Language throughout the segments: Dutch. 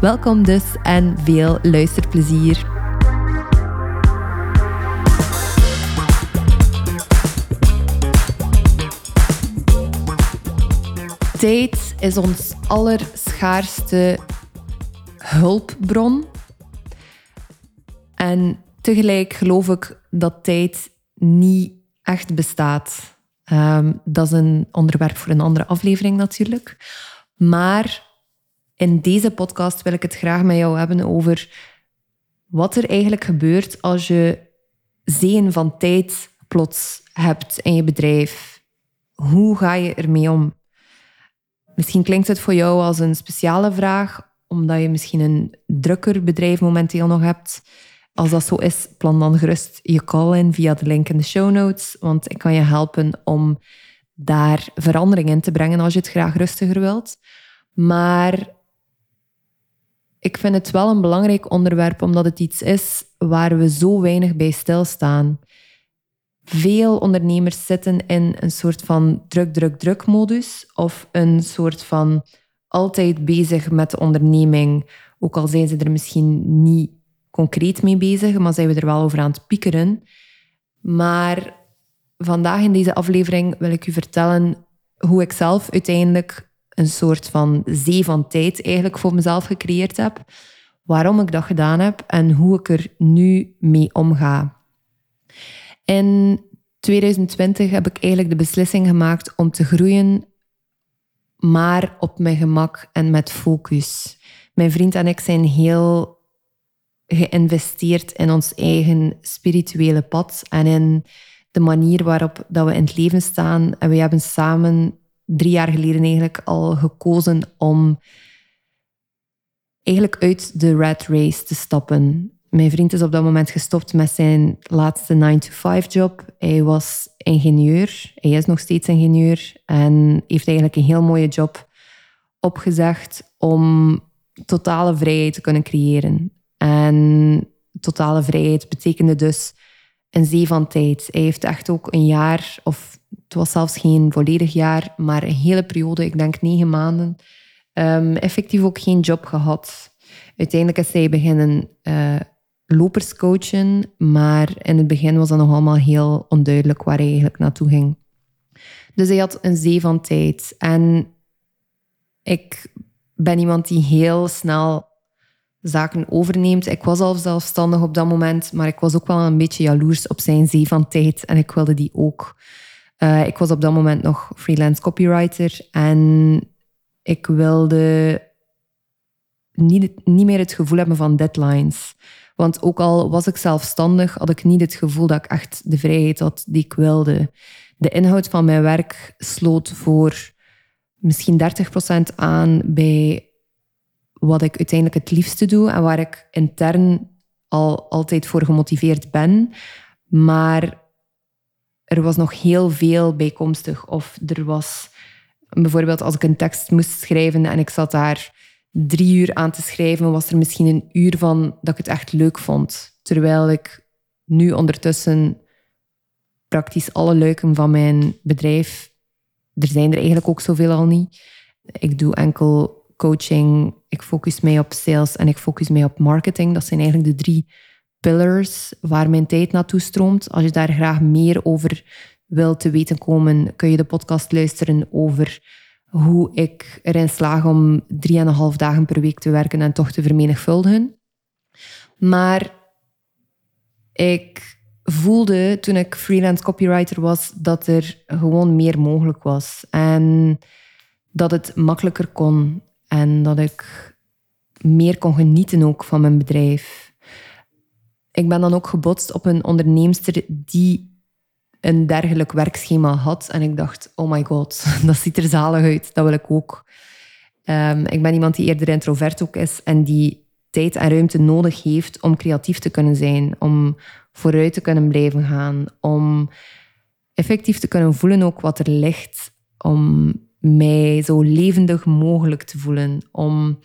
Welkom dus en veel luisterplezier. Tijd is ons allerschaarste hulpbron. En tegelijk geloof ik dat tijd niet echt bestaat. Ehm, dat is een onderwerp voor een andere aflevering natuurlijk. Maar in deze podcast wil ik het graag met jou hebben over wat er eigenlijk gebeurt als je zeeën van tijd plots hebt in je bedrijf. Hoe ga je ermee om? Misschien klinkt het voor jou als een speciale vraag, omdat je misschien een drukker bedrijf momenteel nog hebt. Als dat zo is, plan dan gerust je call in via de link in de show notes, want ik kan je helpen om daar verandering in te brengen als je het graag rustiger wilt. Maar ik vind het wel een belangrijk onderwerp, omdat het iets is waar we zo weinig bij stilstaan. Veel ondernemers zitten in een soort van druk, druk, druk modus of een soort van altijd bezig met de onderneming, ook al zijn ze er misschien niet concreet mee bezig, maar zijn we er wel over aan het piekeren. Maar vandaag in deze aflevering wil ik u vertellen hoe ik zelf uiteindelijk een soort van zee van tijd eigenlijk voor mezelf gecreëerd heb. Waarom ik dat gedaan heb en hoe ik er nu mee omga. In 2020 heb ik eigenlijk de beslissing gemaakt om te groeien, maar op mijn gemak en met focus. Mijn vriend en ik zijn heel geïnvesteerd in ons eigen spirituele pad en in de manier waarop dat we in het leven staan. En we hebben samen drie jaar geleden eigenlijk al gekozen om eigenlijk uit de rat race te stappen. Mijn vriend is op dat moment gestopt met zijn laatste 9-to-5-job. Hij was ingenieur. Hij is nog steeds ingenieur. En heeft eigenlijk een heel mooie job opgezegd om totale vrijheid te kunnen creëren. En totale vrijheid betekende dus een zee van tijd. Hij heeft echt ook een jaar of was zelfs geen volledig jaar, maar een hele periode, ik denk negen maanden, um, effectief ook geen job gehad. Uiteindelijk is hij beginnen uh, lopers coachen, maar in het begin was dat nog allemaal heel onduidelijk waar hij eigenlijk naartoe ging. Dus hij had een zee van tijd. En ik ben iemand die heel snel zaken overneemt. Ik was al zelfstandig op dat moment, maar ik was ook wel een beetje jaloers op zijn zee van tijd en ik wilde die ook. Uh, ik was op dat moment nog freelance copywriter en ik wilde niet, niet meer het gevoel hebben van deadlines. Want ook al was ik zelfstandig, had ik niet het gevoel dat ik echt de vrijheid had die ik wilde. De inhoud van mijn werk sloot voor misschien 30% aan bij wat ik uiteindelijk het liefste doe en waar ik intern al altijd voor gemotiveerd ben. Maar er was nog heel veel bijkomstig. Of er was bijvoorbeeld als ik een tekst moest schrijven en ik zat daar drie uur aan te schrijven, was er misschien een uur van dat ik het echt leuk vond. Terwijl ik nu ondertussen praktisch alle luiken van mijn bedrijf, er zijn er eigenlijk ook zoveel al niet. Ik doe enkel coaching, ik focus mij op sales en ik focus mij op marketing. Dat zijn eigenlijk de drie pillars waar mijn tijd naartoe stroomt. Als je daar graag meer over wil te weten komen, kun je de podcast luisteren over hoe ik erin slaag om drieënhalf dagen per week te werken en toch te vermenigvuldigen. Maar ik voelde toen ik freelance copywriter was dat er gewoon meer mogelijk was. En dat het makkelijker kon. En dat ik meer kon genieten ook van mijn bedrijf ik ben dan ook gebotst op een onderneemster die een dergelijk werkschema had. En ik dacht, oh my god, dat ziet er zalig uit. Dat wil ik ook. Um, ik ben iemand die eerder introvert ook is en die tijd en ruimte nodig heeft om creatief te kunnen zijn, om vooruit te kunnen blijven gaan, om effectief te kunnen voelen ook wat er ligt, om mij zo levendig mogelijk te voelen, om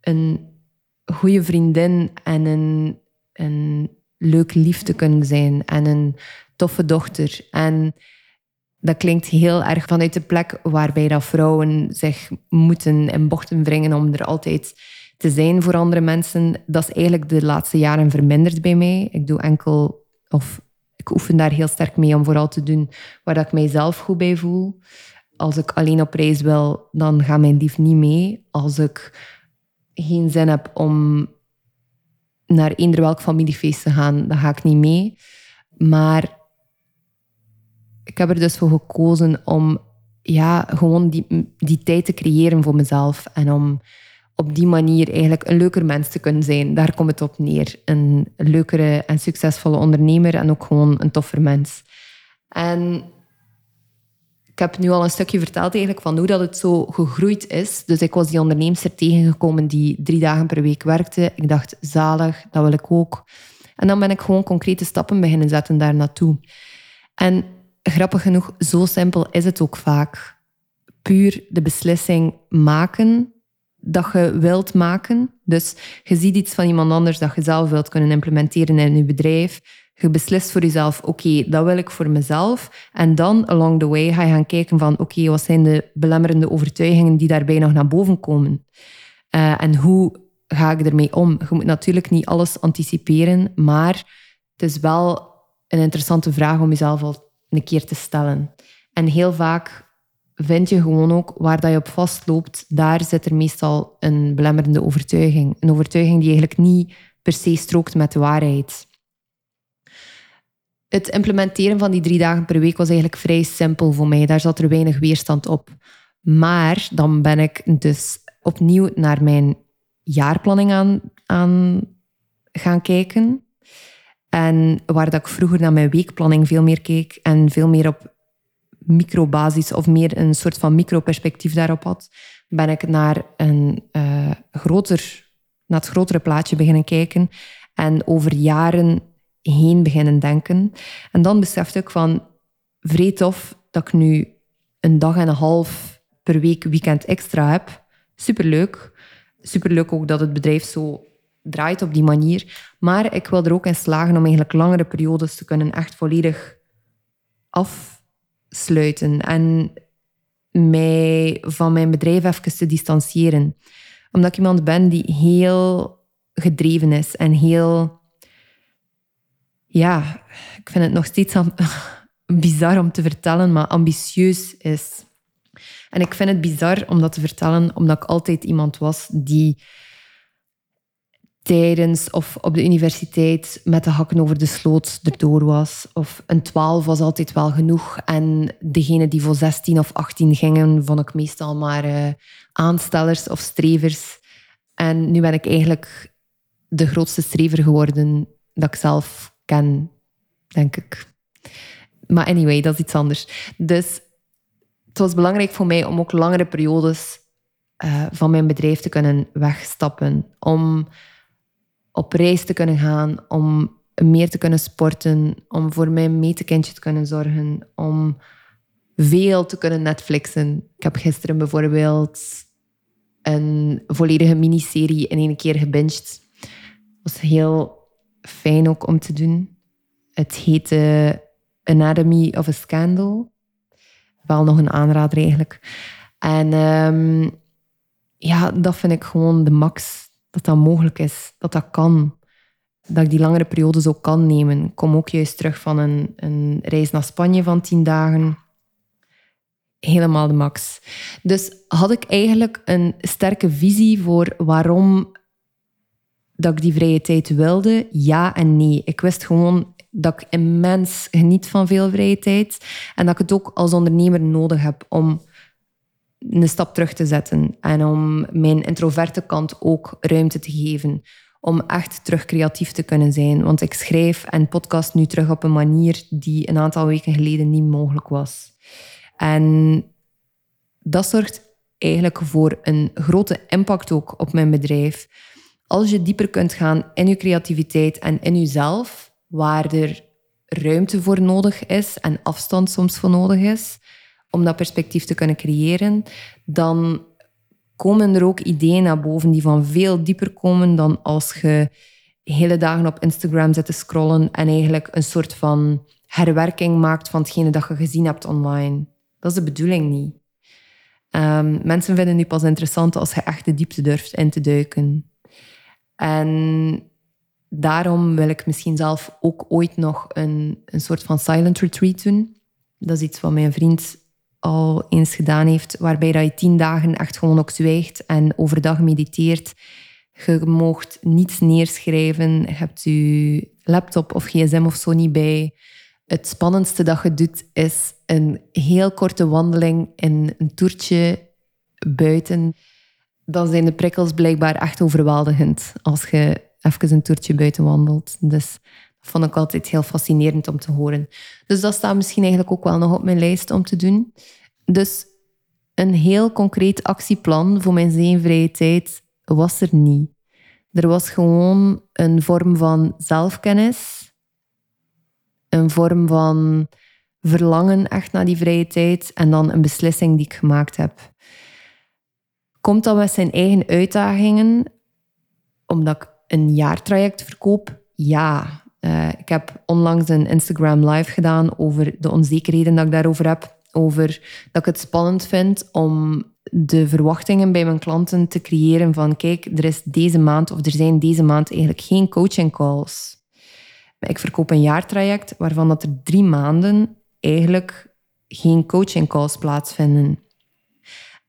een goede vriendin en een, een leuk lief te kunnen zijn en een toffe dochter. En dat klinkt heel erg vanuit de plek waarbij dat vrouwen zich moeten in bochten wringen om er altijd te zijn voor andere mensen. Dat is eigenlijk de laatste jaren verminderd bij mij. Ik doe enkel, of ik oefen daar heel sterk mee om vooral te doen waar dat ik mijzelf goed bij voel. Als ik alleen op reis wil, dan gaat mijn lief niet mee. Als ik geen zin heb om naar eender welk familiefeest te gaan, dan ga ik niet mee. Maar ik heb er dus voor gekozen om ja, gewoon die, die tijd te creëren voor mezelf. En om op die manier eigenlijk een leuker mens te kunnen zijn. Daar komt het op neer. Een leukere en succesvolle ondernemer en ook gewoon een toffer mens. En ik heb nu al een stukje verteld eigenlijk van hoe dat het zo gegroeid is. Dus ik was die onderneemster tegengekomen die drie dagen per week werkte. Ik dacht, zalig, dat wil ik ook. En dan ben ik gewoon concrete stappen beginnen zetten daar naartoe. En grappig genoeg, zo simpel is het ook vaak. Puur de beslissing maken dat je wilt maken. Dus je ziet iets van iemand anders dat je zelf wilt kunnen implementeren in je bedrijf. Je beslist voor jezelf, oké, dat wil ik voor mezelf. En dan, along the way, ga je gaan kijken van, oké, wat zijn de belemmerende overtuigingen die daarbij nog naar boven komen? Uh, en hoe ga ik ermee om? Je moet natuurlijk niet alles anticiperen, maar het is wel een interessante vraag om jezelf al een keer te stellen. En heel vaak vind je gewoon ook waar dat je op vastloopt, daar zit er meestal een belemmerende overtuiging. Een overtuiging die eigenlijk niet per se strookt met de waarheid. Het implementeren van die drie dagen per week was eigenlijk vrij simpel voor mij. Daar zat er weinig weerstand op. Maar dan ben ik dus opnieuw naar mijn jaarplanning aan, aan gaan kijken. En waar dat ik vroeger naar mijn weekplanning veel meer keek en veel meer op microbasis of meer een soort van microperspectief daarop had, ben ik naar, een, uh, groter, naar het grotere plaatje beginnen kijken en over jaren heen beginnen denken. En dan besefte ik van, vrij tof dat ik nu een dag en een half per week weekend extra heb. Superleuk. Superleuk ook dat het bedrijf zo draait op die manier. Maar ik wil er ook in slagen om eigenlijk langere periodes te kunnen echt volledig afsluiten en mij van mijn bedrijf even te distancieren. Omdat ik iemand ben die heel gedreven is en heel... Ja, ik vind het nog steeds bizar om te vertellen, maar ambitieus is. En ik vind het bizar om dat te vertellen, omdat ik altijd iemand was die tijdens of op de universiteit met de hakken over de sloot erdoor was. Of een 12 was altijd wel genoeg. En degene die voor 16 of 18 gingen, vond ik meestal maar uh, aanstellers of strevers. En nu ben ik eigenlijk de grootste strever geworden dat ik zelf ken, denk ik. Maar anyway, dat is iets anders. Dus het was belangrijk voor mij om ook langere periodes uh, van mijn bedrijf te kunnen wegstappen. Om op reis te kunnen gaan, om meer te kunnen sporten, om voor mijn metekindje te kunnen zorgen, om veel te kunnen Netflixen. Ik heb gisteren bijvoorbeeld een volledige miniserie in één keer gebinged. Het was heel fijn ook om te doen. Het heette Anatomy of a Scandal. Wel nog een aanrader eigenlijk. En um, ja, dat vind ik gewoon de max dat dat mogelijk is, dat dat kan. Dat ik die langere periodes ook kan nemen. Ik kom ook juist terug van een, een reis naar Spanje van tien dagen. Helemaal de max. Dus had ik eigenlijk een sterke visie voor waarom dat ik die vrije tijd wilde? Ja en nee. Ik wist gewoon dat ik immens geniet van veel vrije tijd en dat ik het ook als ondernemer nodig heb om een stap terug te zetten en om mijn introverte kant ook ruimte te geven. Om echt terug creatief te kunnen zijn. Want ik schrijf en podcast nu terug op een manier die een aantal weken geleden niet mogelijk was. En dat zorgt eigenlijk voor een grote impact ook op mijn bedrijf. Als je dieper kunt gaan in je creativiteit en in jezelf, waar er ruimte voor nodig is en afstand soms voor nodig is, om dat perspectief te kunnen creëren, dan komen er ook ideeën naar boven die van veel dieper komen dan als je hele dagen op Instagram zit te scrollen en eigenlijk een soort van herwerking maakt van hetgene dat je gezien hebt online. Dat is de bedoeling niet. Um, mensen vinden nu pas interessant als je echt de diepte durft in te duiken. En daarom wil ik misschien zelf ook ooit nog een, een soort van silent retreat doen. Dat is iets wat mijn vriend al eens gedaan heeft, waarbij dat je tien dagen echt gewoon ook zwijgt en overdag mediteert. Je moogt niets neerschrijven, hebt je laptop of gsm of zo niet bij. Het spannendste dat je doet is een heel korte wandeling in een toertje buiten. Dan zijn de prikkels blijkbaar echt overweldigend als je even een toertje buiten wandelt. Dus dat vond ik altijd heel fascinerend om te horen. Dus dat staat misschien eigenlijk ook wel nog op mijn lijst om te doen. Dus een heel concreet actieplan voor mijn zevenvrije tijd was er niet. Er was gewoon een vorm van zelfkennis, een vorm van verlangen echt naar die vrije tijd en dan een beslissing die ik gemaakt heb. Komt dat met zijn eigen uitdagingen, omdat ik een jaartraject verkoop? Ja. Uh, ik heb onlangs een Instagram live gedaan over de onzekerheden dat ik daarover heb. Over dat ik het spannend vind om de verwachtingen bij mijn klanten te creëren van kijk, er is deze maand of er zijn deze maand eigenlijk geen coaching calls. Ik verkoop een jaartraject waarvan dat er drie maanden eigenlijk geen coaching calls plaatsvinden.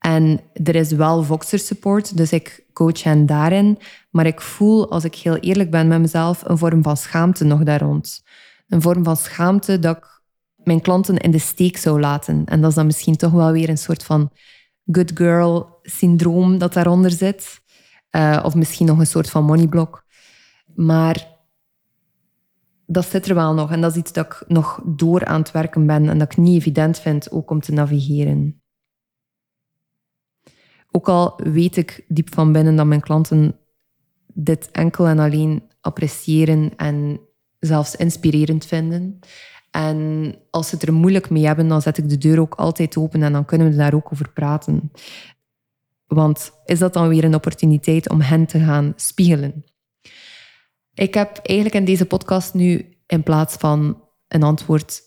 En er is wel Voxer support, dus ik coach hen daarin. Maar ik voel, als ik heel eerlijk ben met mezelf, een vorm van schaamte nog daar rond. Een vorm van schaamte dat ik mijn klanten in de steek zou laten. En dat is dan misschien toch wel weer een soort van good girl syndroom dat daaronder zit. Uh, of misschien nog een soort van moneyblock. Maar dat zit er wel nog. En dat is iets dat ik nog door aan het werken ben en dat ik niet evident vind ook om te navigeren. Ook al weet ik diep van binnen dat mijn klanten dit enkel en alleen appreciëren en zelfs inspirerend vinden. En als ze het er moeilijk mee hebben, dan zet ik de deur ook altijd open en dan kunnen we daar ook over praten. Want is dat dan weer een opportuniteit om hen te gaan spiegelen? Ik heb eigenlijk in deze podcast nu in plaats van een antwoord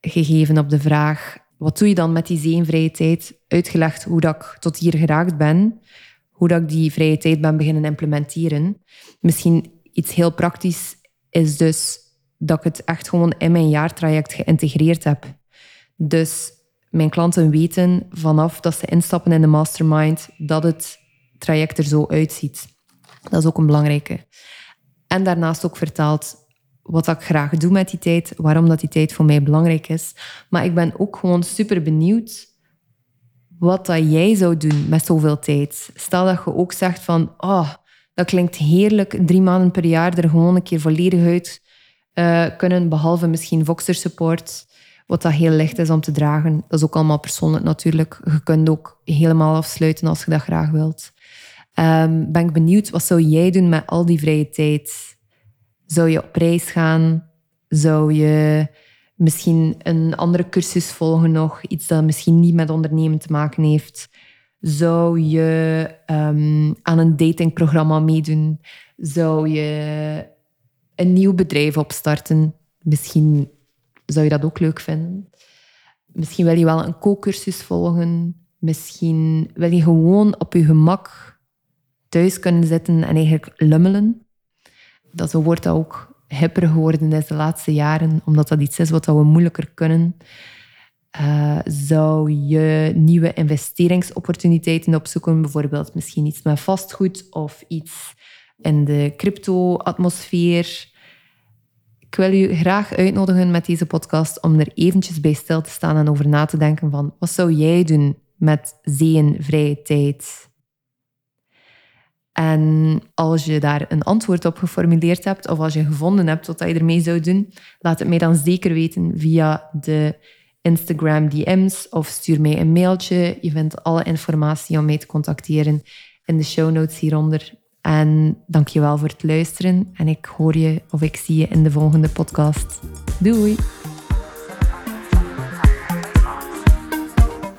gegeven op de vraag wat doe je dan met die zevenvrije tijd, uitgelegd hoe dat ik tot hier geraakt ben, hoe dat ik die vrije tijd ben beginnen implementeren. Misschien iets heel praktisch is dus dat ik het echt gewoon in mijn jaartraject geïntegreerd heb. Dus mijn klanten weten vanaf dat ze instappen in de mastermind dat het traject er zo uitziet. Dat is ook een belangrijke. En daarnaast ook vertaald wat ik graag doe met die tijd, waarom dat die tijd voor mij belangrijk is. Maar ik ben ook gewoon super benieuwd wat dat jij zou doen met zoveel tijd. Stel dat je ook zegt van, oh, dat klinkt heerlijk, drie maanden per jaar er gewoon een keer volledig uit uh, kunnen, behalve misschien Voxer support, wat dat heel licht is om te dragen. Dat is ook allemaal persoonlijk natuurlijk. Je kunt ook helemaal afsluiten als je dat graag wilt. Um, ben ik benieuwd, wat zou jij doen met al die vrije tijd? Zou je op reis gaan? Zou je misschien een andere cursus volgen nog? Iets dat misschien niet met ondernemen te maken heeft? Zou je ehm, aan een datingprogramma meedoen? Zou je een nieuw bedrijf opstarten? Misschien zou je dat ook leuk vinden. Misschien wil je wel een co-cursus volgen. Misschien wil je gewoon op je gemak thuis kunnen zitten en eigenlijk lummelen dat zo wordt ook hipper geworden is de laatste jaren, omdat dat iets is wat we moeilijker kunnen. Uh, zou je nieuwe investeringsopportuniteiten opzoeken, bijvoorbeeld misschien iets met vastgoed of iets in de crypto-atmosfeer. Ik wil je graag uitnodigen met deze podcast om er eventjes bij stil te staan en over na te denken van wat zou jij doen met vrije tijd? En als je daar een antwoord op geformuleerd hebt, of als je gevonden hebt wat je ermee zou doen, laat het mij dan zeker weten via de Instagram DM's of stuur mij een mailtje. Je vindt alle informatie om mij te contacteren in de show notes hieronder. En dankjewel voor het luisteren. En ik hoor je of ik zie je in de volgende podcast. Doei!